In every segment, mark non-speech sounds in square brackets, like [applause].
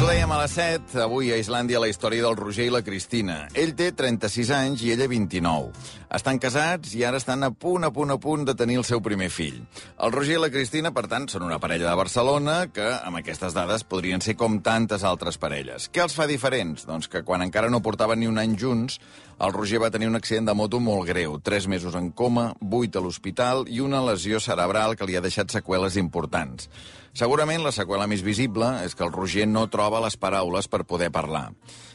Us ho dèiem a les 7, avui a Islàndia la història del Roger i la Cristina. Ell té 36 anys i ella 29. Estan casats i ara estan a punt, a punt, a punt de tenir el seu primer fill. El Roger i la Cristina, per tant, són una parella de Barcelona que, amb aquestes dades, podrien ser com tantes altres parelles. Què els fa diferents? Doncs que quan encara no portaven ni un any junts, el Roger va tenir un accident de moto molt greu, tres mesos en coma, vuit a l'hospital i una lesió cerebral que li ha deixat seqüeles importants. Segurament la seqüela més visible és que el Roger no troba les paraules per poder parlar.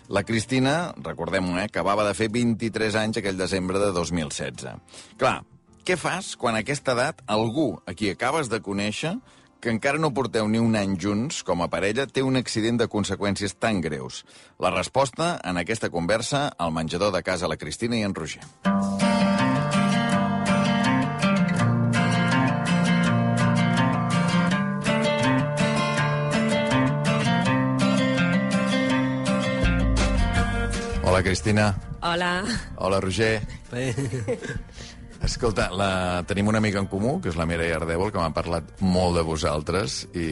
La Cristina, recordem-ho, eh, acabava de fer 23 anys aquell desembre de 2016. Clar, què fas quan a aquesta edat algú a qui acabes de conèixer que encara no porteu ni un any junts com a parella té un accident de conseqüències tan greus? La resposta en aquesta conversa al menjador de casa la Cristina i en Roger. Hola, Cristina. Hola. Hola, Roger. Escolta, la, tenim una amiga en comú, que és la Mireia Ardèvol, que m'ha parlat molt de vosaltres, i,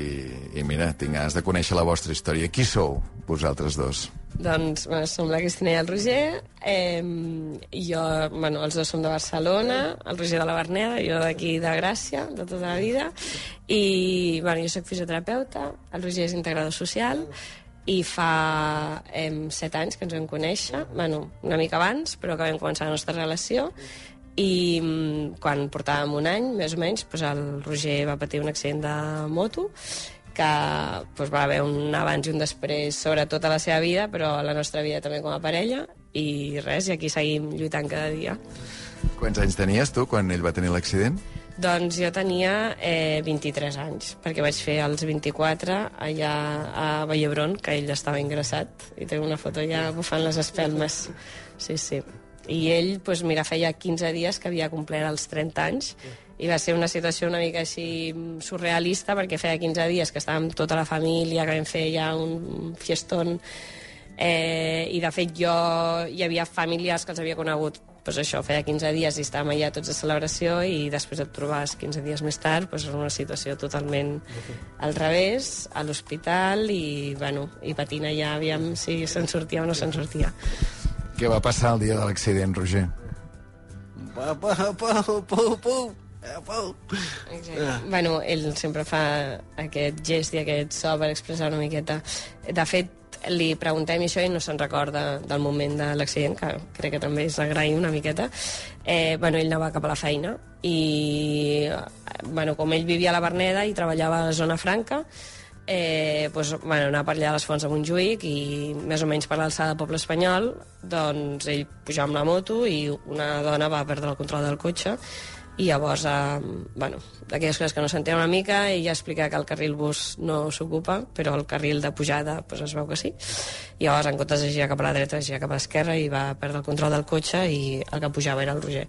i mira, tinc ganes de conèixer la vostra història. Qui sou, vosaltres dos? Doncs bueno, som la Cristina i el Roger. Eh, jo, bueno, els dos som de Barcelona, el Roger de la Verneda, jo d'aquí de Gràcia, de tota la vida. I bueno, jo sóc fisioterapeuta, el Roger és integrador social, i fa eh, set anys que ens vam conèixer, bueno, una mica abans, però que vam començar la nostra relació, i mm, quan portàvem un any, més o menys, doncs el Roger va patir un accident de moto, que doncs, va haver un abans i un després, sobretot a la seva vida, però a la nostra vida també com a parella, i res, i aquí seguim lluitant cada dia. Quants anys tenies tu quan ell va tenir l'accident? Doncs jo tenia eh, 23 anys, perquè vaig fer els 24 allà a Vallebron, que ell estava ingressat, i té una foto ja bufant les espelmes. Sí, sí. I ell, doncs, mira, feia 15 dies que havia complert els 30 anys, i va ser una situació una mica així surrealista, perquè feia 15 dies que estàvem tota la família, que vam fer ja un fiestón, eh, i de fet jo hi havia familiars que els havia conegut pues això, feia 15 dies i estàvem allà tots a celebració i després et trobaves 15 dies més tard pues, en una situació totalment al revés, a l'hospital i, bueno, i patint allà aviam si se'n sortia o no se'n sortia. Què va passar el dia de l'accident, Roger? Pau, pau, pau, pau, pau. Bueno, ell sempre fa aquest gest i aquest so per expressar una miqueta. De fet, li preguntem això i no se'n recorda del moment de l'accident, que crec que també és agrair una miqueta. Eh, bueno, ell anava cap a la feina i bueno, com ell vivia a la Verneda i treballava a la zona franca, eh, pues, bueno, anava per allà a les fonts de Montjuïc i més o menys per l'alçada de Poble Espanyol doncs ell pujava amb la moto i una dona va perdre el control del cotxe i llavors, eh, bueno, d'aquelles coses que no s'entén una mica, ella explica que el carril bus no s'ocupa, però el carril de pujada pues, es veu que sí. I llavors, en comptes de girar cap a la dreta, girar cap a l'esquerra i va perdre el control del cotxe i el que pujava era el Roger.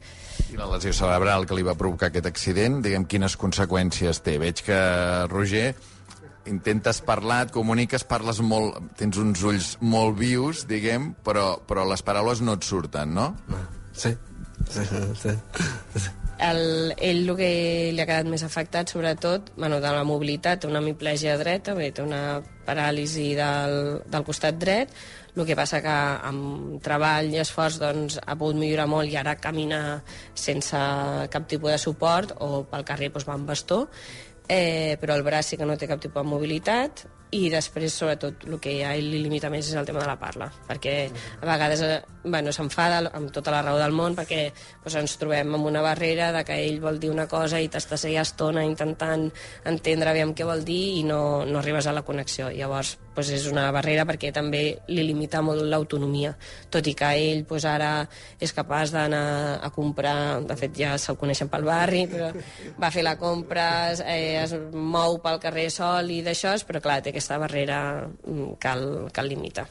I la lesió cerebral que li va provocar aquest accident, diguem, quines conseqüències té? Veig que, Roger, intentes parlar, et comuniques, parles molt... Tens uns ulls molt vius, diguem, però, però les paraules no et surten, no? Sí. Sí, sí. sí. El, ell el que li ha quedat més afectat, sobretot, bueno, de la mobilitat, té una hemiplegia dreta, bé, té una paràlisi del, del costat dret, el que passa que amb treball i esforç doncs, ha pogut millorar molt i ara camina sense cap tipus de suport o pel carrer doncs, va amb bastó, eh, però el braç sí que no té cap tipus de mobilitat i després, sobretot, el que a ell li limita més és el tema de la parla, perquè a vegades eh, bueno, s'enfada amb tota la raó del món perquè doncs, ens trobem amb una barrera de que ell vol dir una cosa i t'estàs allà estona intentant entendre aviam què vol dir i no, no arribes a la connexió. Llavors, doncs és una barrera perquè també li limita molt l'autonomia, tot i que ell doncs, ara és capaç d'anar a comprar, de fet ja se'l coneixen pel barri, però va fer la compra, eh, es mou pel carrer sol i d'això, però clar, té aquesta barrera mm, que el, que el limita.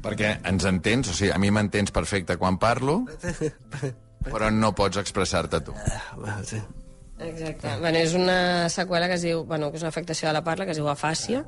Perquè ens entens, o sigui, a mi m'entens perfecte quan parlo, [laughs] però no pots expressar-te tu. Sí. Exacte. Bueno, és una seqüela que es diu, bueno, que és una afectació de la parla, que es diu afàsia,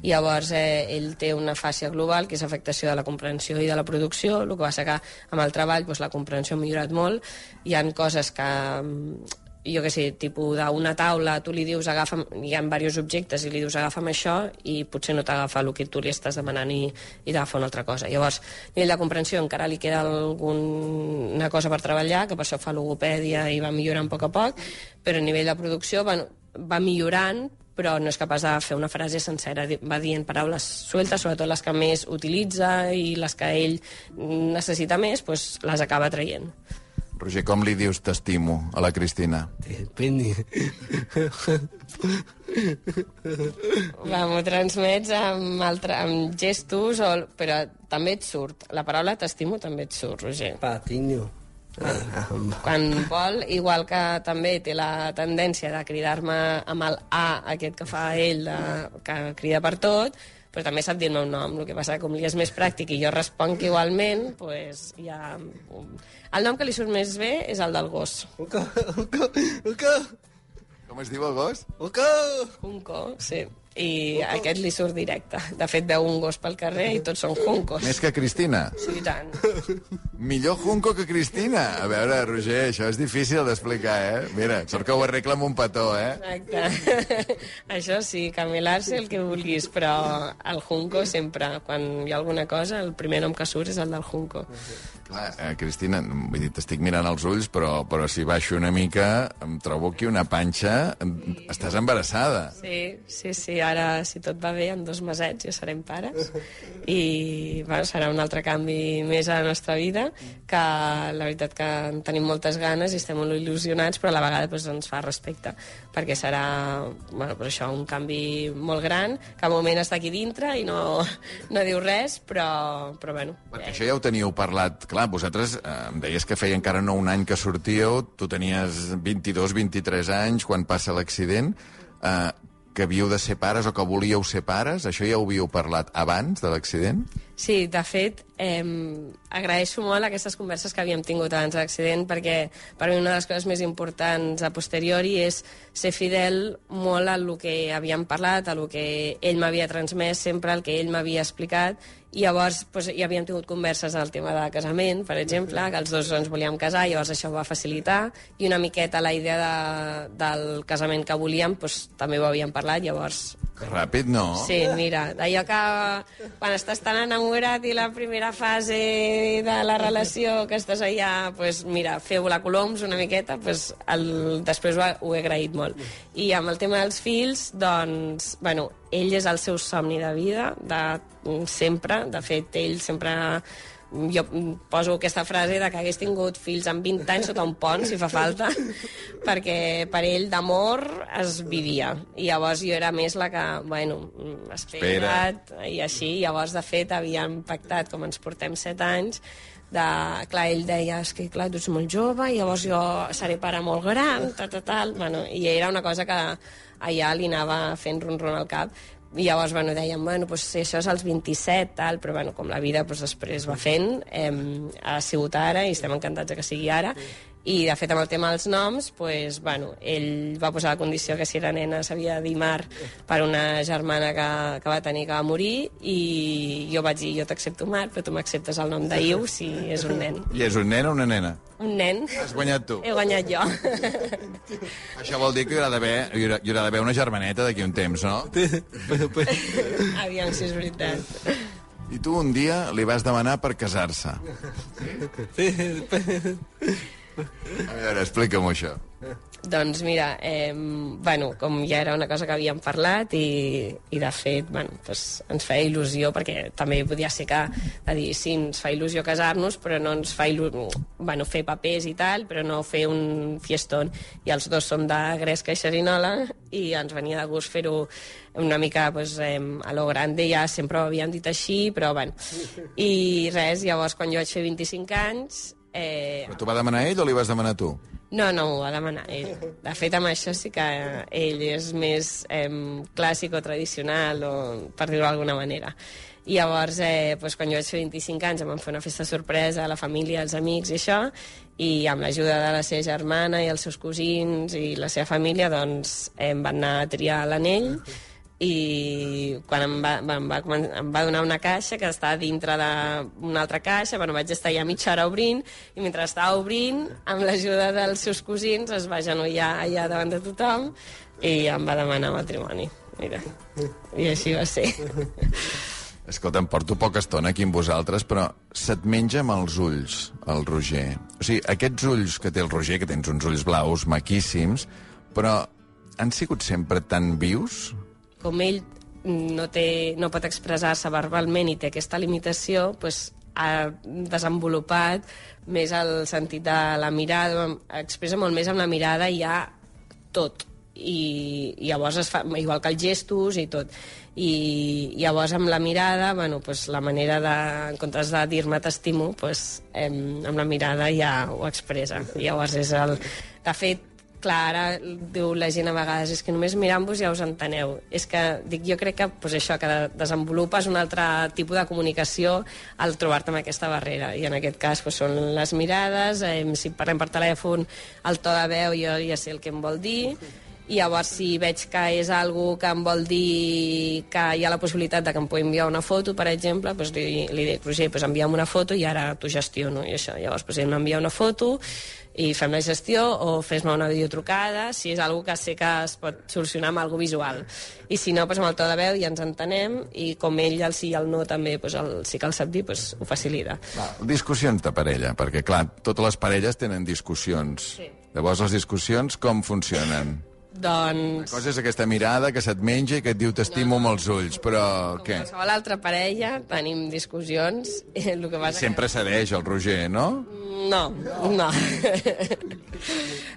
i llavors eh, ell té una afàsia global, que és afectació de la comprensió i de la producció, el que passa que amb el treball doncs, la comprensió ha millorat molt, hi han coses que mm, jo què sé, tipus d'una taula, tu li dius agafa'm, hi ha diversos objectes i li dius agafa'm això i potser no t'agafa el que tu li estàs demanant i, i t'agafa una altra cosa. Llavors, a nivell de comprensió encara li queda alguna cosa per treballar, que per això fa logopèdia i va millorant a poc a poc, però a nivell de producció bueno, va millorant, però no és capaç de fer una frase sencera. Va dient paraules sueltes, sobretot les que més utilitza i les que ell necessita més, doncs les acaba traient. Roger, com li dius t'estimo a la Cristina? Depende. Va, m'ho transmets amb, altre, amb gestos, o, però també et surt. La paraula t'estimo també et surt, Roger. Patinho. Ah, Quan vol, igual que també té la tendència de cridar-me amb el A, aquest que fa ell, de, que crida per tot, però també sap dir-me un nom. El que passa que com li és més pràctic i jo responc igualment, pues, ja... El nom que li surt més bé és el del gos. Uca, uca, uca, Com es diu el gos? uca. Junco, sí. I aquest li surt directe. De fet, veu un gos pel carrer i tots són juncos. Més que Cristina. Sí, i tant. Millor Junco que Cristina. A veure, Roger, això és difícil d'explicar, eh? Mira, sort que ho arregla amb un petó, eh? Exacte. [laughs] Això sí, camelar-se el que vulguis, però el Junco sempre, quan hi ha alguna cosa, el primer nom que surt és el del Junco. Clar, eh, Cristina, vull dir, t'estic mirant als ulls, però, però si baixo una mica em trobo aquí una panxa... Estàs embarassada. Sí, sí, sí, ara, si tot va bé, en dos mesets ja serem pares i bueno, serà un altre canvi més a la nostra vida que la veritat que en tenim moltes ganes i estem molt il·lusionats però a la vegada doncs, ens fa respecte perquè serà bueno, per això un canvi molt gran que al moment està aquí dintre i no, no diu res però, però bueno Perquè això ja ho teníeu parlat. Clar, vosaltres eh, em deies que feia encara no un any que sortíeu, tu tenies 22-23 anys quan passa l'accident, eh, que havíeu de ser pares o que volíeu ser pares, això ja ho havíeu parlat abans de l'accident? Sí, de fet, eh, agraeixo molt aquestes converses que havíem tingut abans de l'accident perquè per mi una de les coses més importants a posteriori és ser fidel molt al que havíem parlat, a lo que ell m'havia transmès sempre, el que ell m'havia explicat i llavors doncs, ja havíem tingut converses al tema de casament, per exemple, que els dos ens volíem casar, llavors això ho va facilitar i una miqueta la idea de, del casament que volíem doncs, també ho havíem parlat, llavors ràpid, no? Sí, mira, d'allò que quan estàs tan enamorat i la primera fase de la relació que estàs allà, pues, mira, feu la coloms una miqueta, pues, el, després ho, ho he agraït molt. I amb el tema dels fills, doncs, bueno, ell és el seu somni de vida, de sempre, de fet, ell sempre jo poso aquesta frase de que hagués tingut fills amb 20 anys sota un pont, si fa falta, [laughs] perquè per ell d'amor es vivia. I llavors jo era més la que, bueno, espera't, i així. Llavors, de fet, havíem pactat, com ens portem 7 anys, de, clar, ell deia, és que clar, tu ets molt jove, i llavors jo seré pare molt gran, tal, tal, tal, bueno, i era una cosa que allà li anava fent ron-ron al cap, i llavors, bueno, dèiem, bueno, pues, si això és als 27, tal, però bueno, com la vida pues, després va fent, eh, ha sigut ara i estem encantats de que sigui ara. I, de fet, amb el tema dels noms, pues, bueno, ell va posar la condició que si era nena s'havia de dir Mar per una germana que, que va tenir que va morir i jo vaig dir, jo t'accepto Mar, però tu m'acceptes el nom d'Iu si és un nen. I és un nen o una nena? Un nen. Has guanyat tu. He guanyat jo. Això vol dir que hi haurà d'haver hi haurà, hi haurà d'haver una germaneta d'aquí un temps, no? Aviam si és veritat. I tu un dia li vas demanar per casar-se. sí, A veure, explica'm això. Doncs mira, eh, bueno, com ja era una cosa que havíem parlat i, i de fet bueno, doncs ens feia il·lusió perquè també podia ser que de dir sí, ens fa il·lusió casar-nos però no ens fa il·lusió bueno, fer papers i tal, però no fer un fiestón i els dos som de Gresca i Xerinola i ens venia de gust fer-ho una mica pues, eh, a lo grande, ja sempre ho havíem dit així, però bueno. I res, llavors quan jo vaig fer 25 anys eh, Però t'ho va demanar ell o li vas demanar tu? no, no, ho va demanar ell. De fet, amb això sí que ell és més eh, clàssic o tradicional, o, per dir-ho d'alguna manera. I llavors, eh, doncs, quan jo vaig fer 25 anys, em van fer una festa sorpresa a la família, als amics i això, i amb l'ajuda de la seva germana i els seus cosins i la seva família, doncs, em van anar a triar l'anell, i quan em va, em, va, em va donar una caixa que estava dintre d'una altra caixa, bueno, vaig estar ja mitja hora obrint, i mentre estava obrint, amb l'ajuda dels seus cosins, es va genollar allà davant de tothom i em va demanar matrimoni. Mira, i així va ser. Escolta, em porto poca estona aquí amb vosaltres, però se't menja amb els ulls, el Roger. O sigui, aquests ulls que té el Roger, que tens uns ulls blaus maquíssims, però han sigut sempre tan vius? Com ell no, té, no pot expressar-se verbalment i té aquesta limitació, doncs, ha desenvolupat més el sentit de la mirada, expressa molt més amb la mirada i ja tot. I, i llavors es fa, igual que els gestos i tot. I llavors amb la mirada, bueno, pues, la manera de, en comptes de dir-me t'estimo, pues, em, amb la mirada ja ho expressa. Llavors és el... De fet, clar, ara diu la gent a vegades és que només mirant-vos ja us enteneu. És que, dic, jo crec que pues, això, que desenvolupes un altre tipus de comunicació al trobar-te amb aquesta barrera. I en aquest cas pues, són les mirades, eh, si parlem per telèfon, el to de veu jo ja sé el que em vol dir, i llavors si veig que és algo que em vol dir que hi ha la possibilitat de que em pugui enviar una foto, per exemple, doncs li, li dic, Roger, doncs envia'm una foto i ara t'ho gestiono, i això. Llavors, doncs ell m'envia una foto i fem la gestió o fes-me una videotrucada si és algo que sé que es pot solucionar amb algo visual. I si no, doncs amb el to de veu ja ens entenem i com ell el sí i el no també doncs el sí que el sap dir, doncs ho facilita. Discussions de parella, perquè, clar, totes les parelles tenen discussions. Sí. Llavors, les discussions com funcionen? Doncs... cosa és aquesta mirada que se't menja i que et diu t'estimo amb els ulls, però Com què? qualsevol altra parella, tenim discussions, i [laughs] el que passa Sempre cedeix el Roger, no? que... No, no.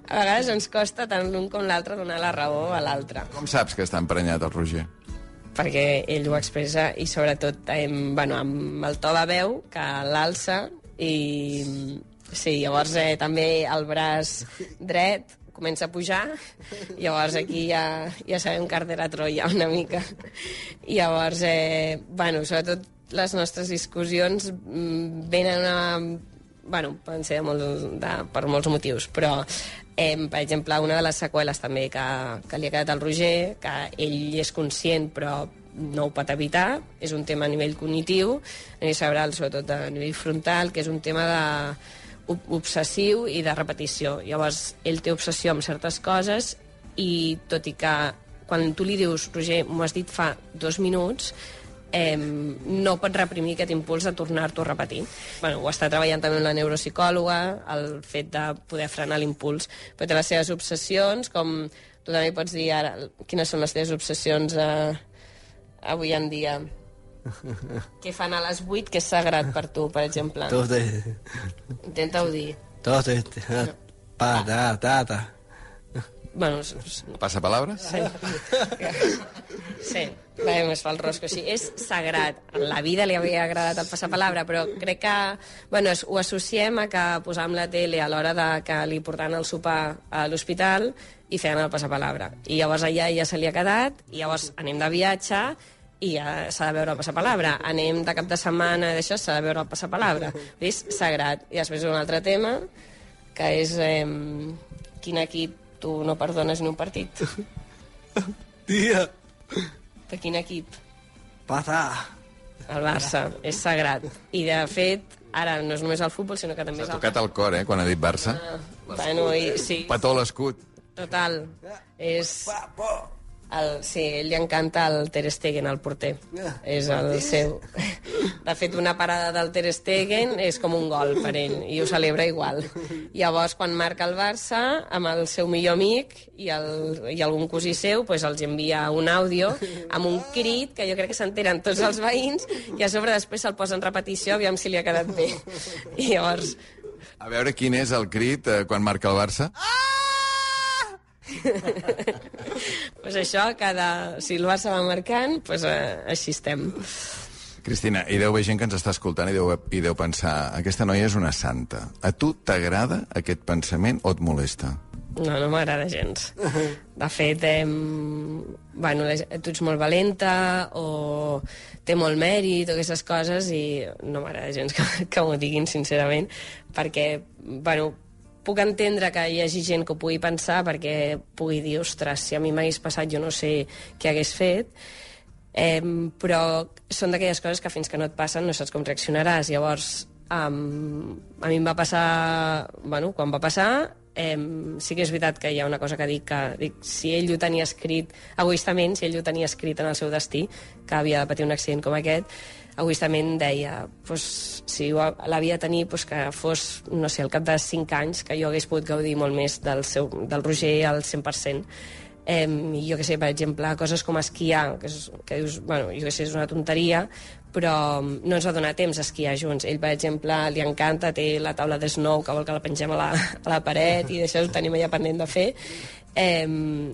A vegades ens costa tant l'un com l'altre donar la raó a l'altre, Com saps que està emprenyat el Roger? perquè ell ho expressa i sobretot amb, bueno, amb el to de veu que l'alça i sí, llavors eh, també el braç dret comença a pujar, i llavors aquí ja, ja sabem cartera Troia una mica. I llavors, eh, bueno, sobretot les nostres discussions mm, venen a... Bueno, poden ser de molt, de, per molts motius, però, eh, per exemple, una de les seqüeles també que, que li ha quedat al Roger, que ell és conscient però no ho pot evitar, és un tema a nivell cognitiu, a nivell cerebral, sobretot a nivell frontal, que és un tema de obsessiu i de repetició. Llavors, ell té obsessió amb certes coses i tot i que quan tu li dius, Roger, m'ho has dit fa dos minuts, eh, no pot reprimir aquest impuls de tornar-t'ho a repetir. Bueno, ho està treballant també amb la neuropsicòloga, el fet de poder frenar l'impuls. Però té les seves obsessions, com tu també pots dir ara, quines són les teves obsessions eh, avui en dia. Què fan a les 8 que és sagrat per tu, per exemple? Todo te, Intenta-ho dir. todo te, pa, ta, ta, ta. Bueno, Passa palabres? sí. Sí, va, més fa el rosco. Sí, és sagrat. En la vida li havia agradat el passapalabra, però crec que bueno, es- ho associem a que posàvem la tele a l'hora de que li portaven el sopar a l'hospital i feien el passapalabra. I llavors allà ja se li ha quedat, i llavors anem de viatge i ja s'ha de veure el passapalabra. Anem de cap de setmana d'això, s'ha de veure el passapalabra. És sagrat. I després un altre tema, que és eh, quin equip tu no perdones ni un partit. [laughs] Tía, De quin equip? pasa. El Barça. És sagrat. I, de fet, ara no és només el futbol, sinó que també és S'ha el... tocat el cor, eh, quan ha dit Barça. Bueno, i, sí, Petó l'escut. total. És... El, sí, ell li encanta el Ter Stegen, el porter. És el seu... [laughs] De fet, una parada del Ter Stegen és com un gol per ell, i ho celebra igual. Llavors, quan marca el Barça, amb el seu millor amic i, el, i algun cosí seu, pues, els envia un àudio amb un crit que jo crec que s'enteren tots els veïns i a sobre després se'l posa en repetició aviam si li ha quedat bé. I llavors, A veure quin és el crit eh, quan marca el Barça. [laughs] pues això, cada... si el Barça va marcant, pues, eh, així estem. Cristina, hi deu haver gent que ens està escoltant i deu, i deu pensar aquesta noia és una santa. A tu t'agrada aquest pensament o et molesta? No, no m'agrada gens. De fet, eh, bueno, tu ets molt valenta o té molt mèrit o aquestes coses i no m'agrada gens [laughs] que, que m'ho diguin, sincerament, perquè, bueno, puc entendre que hi hagi gent que ho pugui pensar perquè pugui dir, ostres, si a mi m'hagués passat jo no sé què hagués fet, eh, però són d'aquelles coses que fins que no et passen no saps com reaccionaràs. Llavors, um, a mi em va passar... Bueno, quan va passar, eh, sí que és veritat que hi ha una cosa que dic, que dic, si ell ho tenia escrit egoistament, si ell ho tenia escrit en el seu destí, que havia de patir un accident com aquest, egoistament deia pues, si l'havia de tenir pues, que fos, no sé, al cap de 5 anys que jo hagués pogut gaudir molt més del, seu, del Roger al 100%. Eh, jo que sé, per exemple, coses com esquiar, que, és, que dius, bueno, jo que sé, és una tonteria, però no ens va donar temps a esquiar junts. Ell, per exemple, li encanta, té la taula de snow que vol que la pengem a la, a la paret i d'això ho tenim allà pendent de fer. Eh,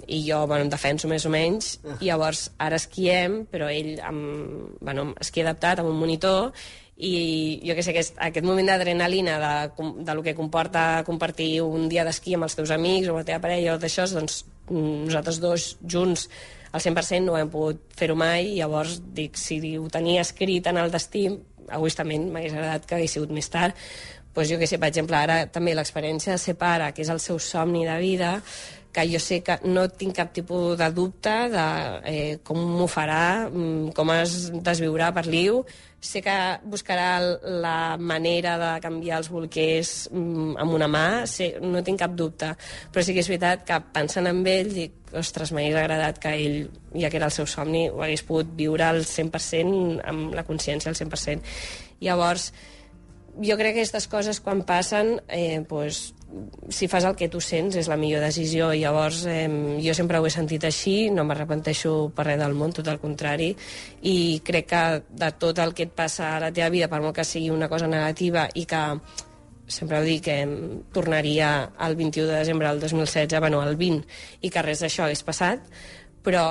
I jo, bueno, em defenso més o menys, i llavors ara esquiem, però ell amb, bueno, esquia adaptat amb un monitor. I jo que sé, aquest, aquest moment d'adrenalina de, de lo que comporta compartir un dia d'esquí amb els teus amics o amb la teva parella o d'això, doncs nosaltres dos junts al 100% no hem pogut fer-ho mai. I llavors dic, si ho tenia escrit en el destí egoistament m'hagués agradat que hagués sigut més tard. Doncs jo que sé, per exemple, ara també l'experiència de ser pare, que és el seu somni de vida, que jo sé que no tinc cap tipus de dubte de eh, com m'ho farà, mm, com es desviurà per l'IU. Sé que buscarà la manera de canviar els bolquers mm, amb una mà, sé, no tinc cap dubte. Però sí que és veritat que pensant en ell dic, ostres, m'hagués agradat que ell, ja que era el seu somni, ho hagués pogut viure al 100%, amb la consciència al 100%. Llavors, jo crec que aquestes coses quan passen eh, pues, si fas el que tu sents és la millor decisió. I llavors eh, jo sempre ho he sentit així no m'arrepenteixo per res del món tot el contrari. I crec que de tot el que et passa a la teva vida per molt que sigui una cosa negativa i que sempre ho dic, que eh, tornaria el 21 de desembre del 2016, bueno, el 20, i que res d'això hagués passat, però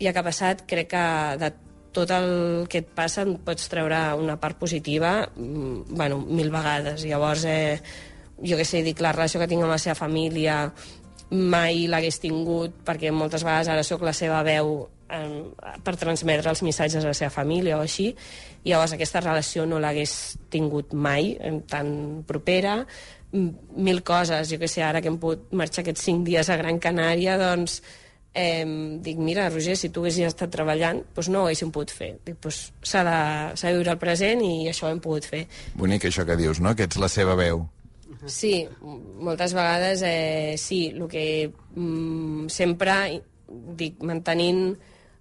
ja que ha passat, crec que de tot el que et passa en pots treure una part positiva mm, bueno, mil vegades. Llavors, eh, jo que sé, dic, la relació que tinc amb la seva família mai l'hagués tingut perquè moltes vegades ara sóc la seva veu eh, per transmetre els missatges a la seva família o així i llavors aquesta relació no l'hagués tingut mai tan propera mil coses, jo que sé, ara que hem pogut marxar aquests cinc dies a Gran Canària doncs eh, dic, mira, Roger, si tu haguessis estat treballant, doncs no ho haguéssim pogut fer. Dic, doncs s'ha de, de viure el present i això ho hem pogut fer. Bonic això que dius, no?, que ets la seva veu. Sí, moltes vegades eh, sí, el que mm, sempre dic, mantenint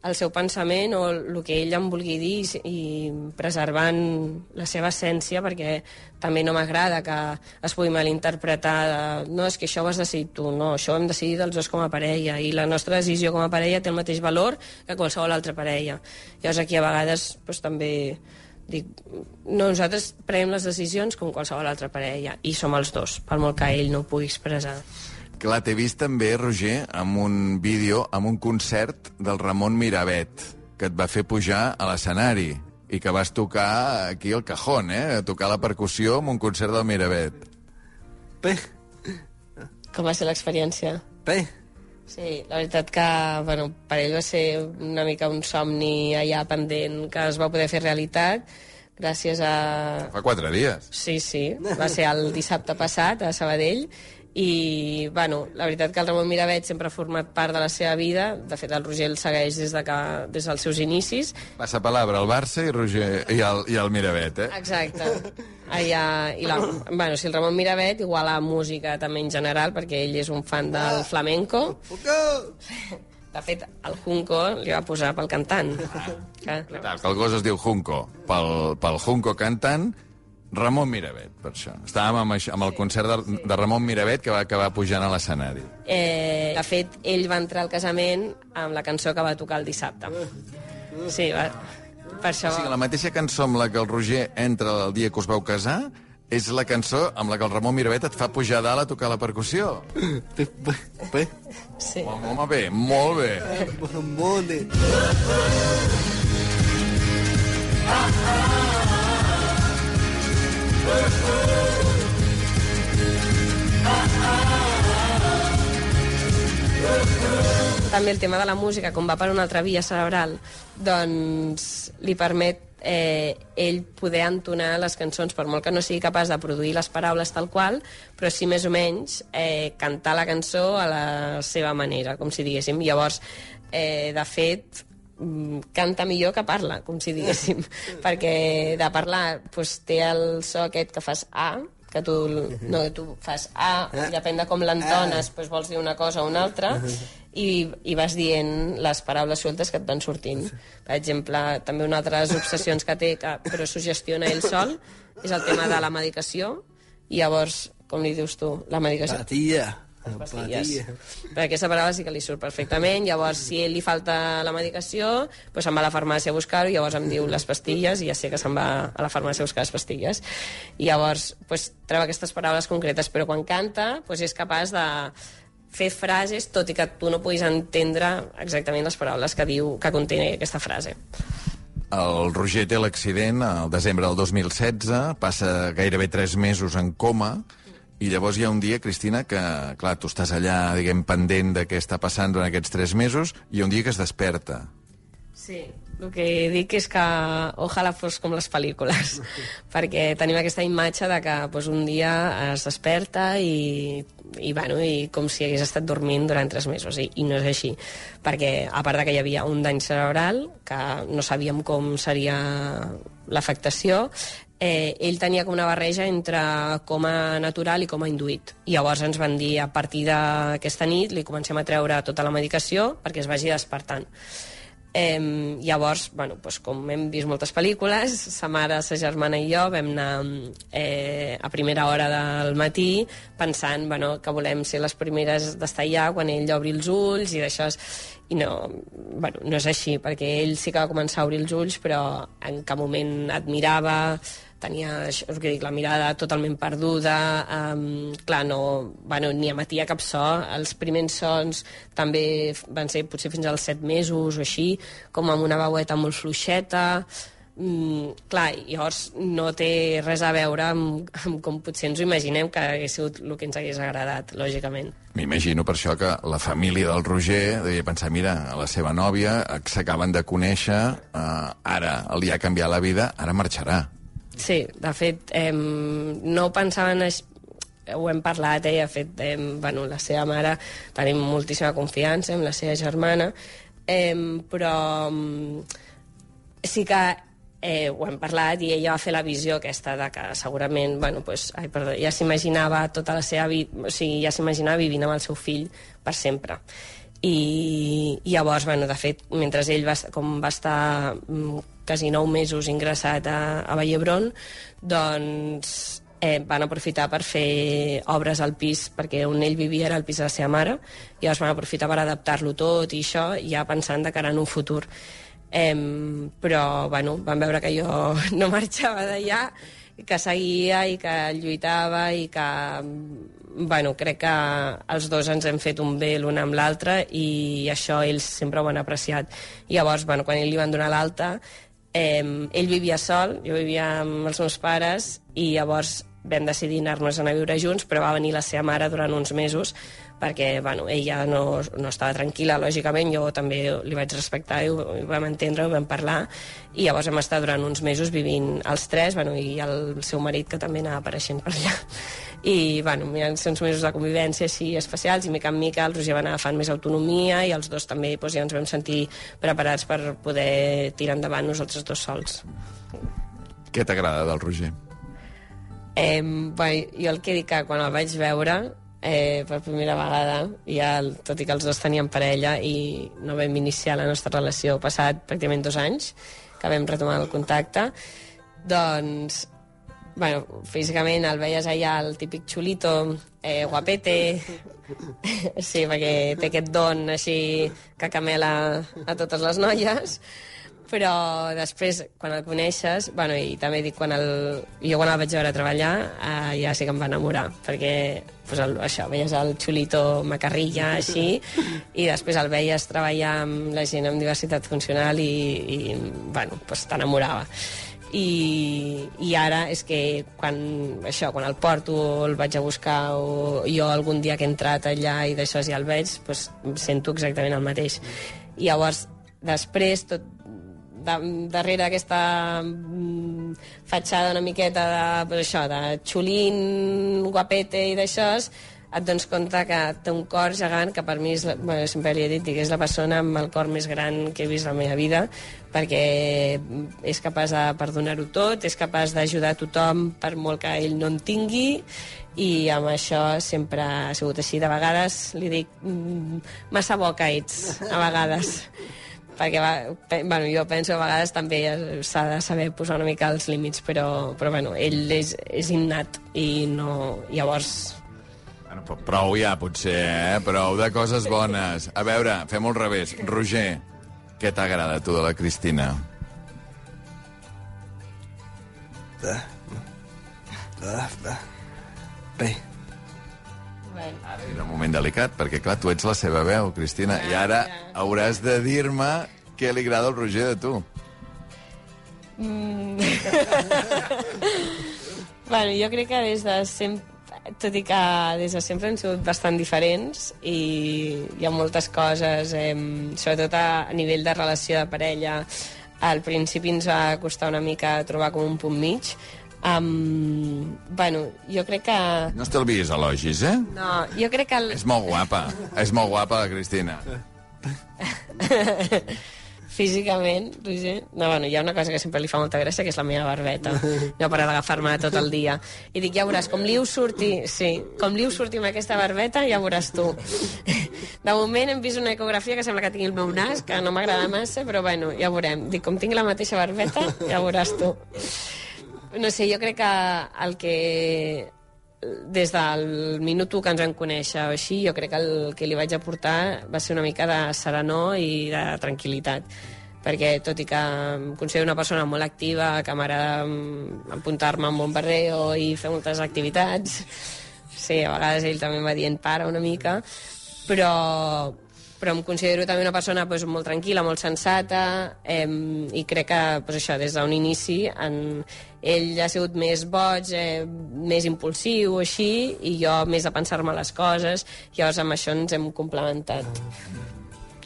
el seu pensament o el que ell em vulgui dir i preservant la seva essència perquè també no m'agrada que es pugui malinterpretar de, no, és que això ho has decidit tu, no, això ho hem decidit els dos com a parella i la nostra decisió com a parella té el mateix valor que qualsevol altra parella. Llavors aquí a vegades doncs, també dic, no, nosaltres prenem les decisions com qualsevol altra parella i som els dos, per molt que ell no ho pugui expressar. Clar, t'he vist també, Roger, amb un vídeo, amb un concert del Ramon Miravet, que et va fer pujar a l'escenari i que vas tocar aquí al cajón, eh? Tocar la percussió amb un concert del Miravet. Bé. Com va ser l'experiència? Bé. Sí, la veritat que bueno, per ell va ser una mica un somni allà pendent que es va poder fer realitat gràcies a... Fa quatre dies. Sí, sí, va ser el dissabte passat a Sabadell i bueno, la veritat que el Ramon Miravet sempre ha format part de la seva vida de fet el Roger el segueix des, de que, des dels seus inicis Passa palabra el Barça i, Roger, i, el, i el Miravet eh? exacte Allà, i la, bueno, si el Ramon Miravet igual a música també en general perquè ell és un fan del flamenco de fet, el Junco li va posar pel cantant. Ah. Que, que el gos es diu Junco, pel, pel Junco cantant, Ramon Miravet, per això. Estàvem amb, això, amb el concert de, de Ramon Miravet que va acabar pujant a l'escenari. Eh, de fet, ell va entrar al casament amb la cançó que va tocar el dissabte. Sí, va, per això... O sigui, la mateixa cançó amb la que el Roger entra el dia que us vau casar és la cançó amb la que el Ramon Miravet et fa pujar dalt a tocar la percussió. Bé. Sí. Home, home, bé, molt bé. Molt bé. Ah, ah. També el tema de la música, com va per una altra via cerebral, doncs li permet eh, ell poder entonar les cançons, per molt que no sigui capaç de produir les paraules tal qual, però sí més o menys eh, cantar la cançó a la seva manera, com si diguéssim. Llavors, eh, de fet, canta millor que parla, com si diguéssim, [laughs] perquè de parlar doncs, té el so aquest que fas A, que tu, no, tu fas A, i depèn de com l'entones, doncs vols dir una cosa o una altra, i, i vas dient les paraules sueltes que et van sortint. Per exemple, també una altra de les obsessions que té, que, però s'ho gestiona ell sol, és el tema de la medicació, i llavors, com li dius tu, la medicació... Patilla. les pastilles. Perquè aquesta paraula sí que li surt perfectament. Llavors, si li falta la medicació, doncs se'n va a la farmàcia a buscar-ho, llavors em diu les pastilles i ja sé que se'n va a la farmàcia a buscar les pastilles. I llavors, doncs, treu aquestes paraules concretes, però quan canta, doncs és capaç de fer frases, tot i que tu no puguis entendre exactament les paraules que diu que conté aquesta frase. El Roger té l'accident al desembre del 2016, passa gairebé 3 mesos en coma, i llavors hi ha un dia, Cristina, que, clar, tu estàs allà, diguem, pendent de què està passant durant aquests 3 mesos, i hi ha un dia que es desperta. Sí, el que dic és que ojalà fos com les pel·lícules, [laughs] perquè tenim aquesta imatge de que pues, un dia es desperta i, i, bueno, i com si hagués estat dormint durant tres mesos, i, i no és així, perquè a part de que hi havia un dany cerebral, que no sabíem com seria l'afectació, eh, ell tenia com una barreja entre coma natural i coma induït. I llavors ens van dir, a partir d'aquesta nit, li comencem a treure tota la medicació perquè es vagi despertant. Eh, llavors, bueno, doncs, com hem vist moltes pel·lícules, sa mare, sa germana i jo vam anar eh, a primera hora del matí pensant bueno, que volem ser les primeres d'estar allà quan ell obri els ulls i d'això i no, bueno, no és així, perquè ell sí que va començar a obrir els ulls, però en cap moment admirava, tenia això, que dic, la mirada totalment perduda, um, clar, no, bueno, ni emetia cap so, els primers sons també van ser potser fins als set mesos o així, com amb una veueta molt fluixeta, Mm, clar, llavors no té res a veure amb, amb com potser ens ho imaginem que hagués sigut el que ens hagués agradat, lògicament. M'imagino per això que la família del Roger devia pensar, mira, a la seva nòvia s'acaben de conèixer, eh, ara li ha canviat la vida, ara marxarà. Sí, de fet, eh, no pensaven així, ho hem parlat, eh, de fet, eh, bueno, la seva mare tenim moltíssima confiança amb la seva germana, eh, però sí que eh, ho hem parlat i ella va fer la visió aquesta de que segurament, bueno, pues, ai, perdó, ja s'imaginava tota la seva vida, o sigui, ja s'imaginava vivint amb el seu fill per sempre. I, i llavors, bueno, de fet, mentre ell va, com va estar mm, quasi nou mesos ingressat a, a Vallebron, doncs eh, van aprofitar per fer obres al pis, perquè on ell vivia era el pis de la seva mare, i llavors van aprofitar per adaptar-lo tot i això, ja pensant de cara en un futur. Eh, però, bueno, van veure que jo [laughs] no marxava d'allà, que seguia i que lluitava i que, bueno, crec que els dos ens hem fet un bé l'un amb l'altre i això ells sempre ho han apreciat. I llavors, bueno, quan ell li van donar l'alta, eh, ell vivia sol, jo vivia amb els meus pares i llavors vam decidir anar-nos a anar a viure junts, però va venir la seva mare durant uns mesos perquè bueno, ella no, no estava tranquil·la, lògicament, jo també li vaig respectar i ho, ho vam entendre, ho vam parlar, i llavors hem estat durant uns mesos vivint els tres, bueno, i el seu marit que també anava apareixent per allà. I, bueno, van ser uns mesos de convivència així especials, i mica en mica el Roger va anar agafant més autonomia, i els dos també doncs, ja ens vam sentir preparats per poder tirar endavant nosaltres dos sols. Què t'agrada del Roger? Eh, bé, jo el que dic que quan el vaig veure eh, per primera vegada, ja, tot i que els dos tenien parella i no vam iniciar la nostra relació passat pràcticament dos anys, que vam retomar el contacte, doncs bueno, físicament el veies allà el típic xulito, eh, guapete, [laughs] sí, perquè té aquest don així que camela a totes les noies, però després, quan el coneixes, bueno, i també dic, quan el, jo quan el vaig veure treballar, eh, ja sí que em va enamorar, perquè pues, el, això, veies el xulito macarrilla, així, i després el veies treballar amb la gent amb diversitat funcional i, i bueno, pues, t'enamorava. I, i ara és que quan, això, quan el porto el vaig a buscar o jo algun dia que he entrat allà i d'això ja el veig, pues, sento exactament el mateix. I llavors, després, tot, de, darrere aquesta mm, fatxada una miqueta de, pues això, de xulín, guapete i d'això, et dones compte que té un cor gegant que per mi és, bueno, sempre li he dit que és la persona amb el cor més gran que he vist a la meva vida perquè és capaç de perdonar-ho tot, és capaç d'ajudar tothom per molt que ell no en tingui i amb això sempre ha sigut així. De vegades li dic mm, massa bo que ets, a vegades [laughs] perquè va, pe, bueno, jo penso a vegades també s'ha de saber posar una mica els límits però, però bueno, ell és, és innat i no, llavors Bueno, però prou ja, potser, eh? Prou de coses bones. A veure, fem al revés. Roger, què t'agrada, tu, de la Cristina? Da, da. Bé. Bueno, Era un moment delicat, perquè, clar, tu ets la seva veu, Cristina, i ara ja. hauràs de dir-me què li agrada al Roger de tu. [laughs] Bueno, jo crec que des de sempre tot i que des de sempre han sigut bastant diferents i hi ha moltes coses, eh, sobretot a, a nivell de relació de parella, al principi ens va costar una mica trobar com un punt mig. Um, bueno, jo crec que... No estalviïs elogis, eh? No, jo crec que... El... És molt guapa. És molt guapa, la Cristina. Físicament, Roger... No, bueno, hi ha una cosa que sempre li fa molta gràcia, que és la meva barbeta. No para d'agafar-me tot el dia. I dic, ja veuràs, com li ho surti... Sí, com li ho surti amb aquesta barbeta, ja veuràs tu. De moment hem vist una ecografia que sembla que tingui el meu nas, que no m'agrada massa, però bueno, ja veurem. Dic, com tinc la mateixa barbeta, ja veuràs tu. No sé, jo crec que el que des del minut 1 que ens vam conèixer o així, jo crec que el que li vaig aportar va ser una mica de serenor i de tranquil·litat. Perquè tot i que em considero una persona molt activa, que m'agrada apuntar-me en bon barreo i fer moltes activitats, sí, a vegades ell també em va dient para una mica, però, però em considero també una persona pues, molt tranquil·la, molt sensata, eh, i crec que pues, això, des d'un inici en, ell ha sigut més boig, eh, més impulsiu, així, i jo més a pensar-me les coses, llavors amb això ens hem complementat.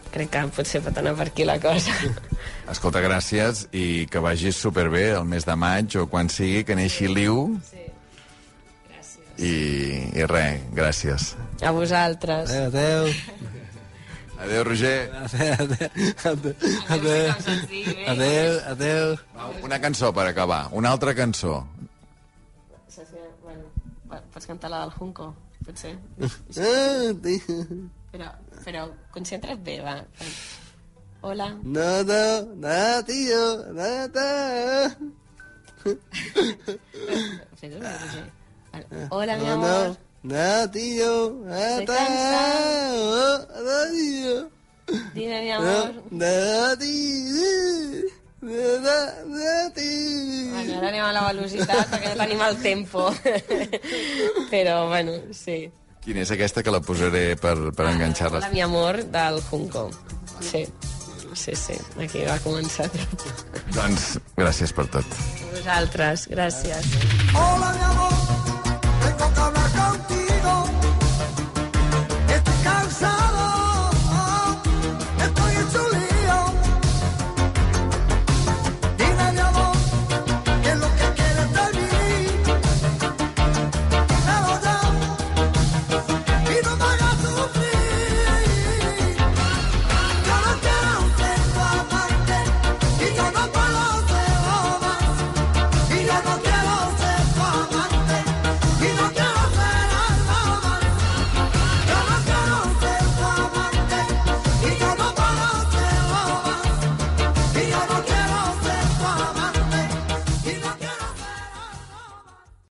Crec que potser pot anar per aquí la cosa. Escolta, gràcies i que vagis superbé el mes de maig o quan sigui, que neixi l'Iu. Sí. Gràcies. I, I res, gràcies. A vosaltres. Adéu, adéu. Adéu, Roger. Adéu, adéu, adéu. Una cançó per acabar, una altra cançó. Bueno, pots cantar la del Junco, potser. Però, però concentra't bé, va. Hola. No, no, no, tio, no, no. Hola, mi amor. no, no, no, Estoy no, tío. Dime, mi amor. no, tío. No, no, no, tío. Bueno, ara anem a la velocitat perquè no tenim el tempo. [laughs] Però, bueno, sí. Quina és aquesta que la posaré per, per enganxar-les? Hola, mi amor, del Junco. Sí, sí, sí. Aquí va començar. Doncs gràcies per tot. A vosaltres, gràcies. Hola, mi amor.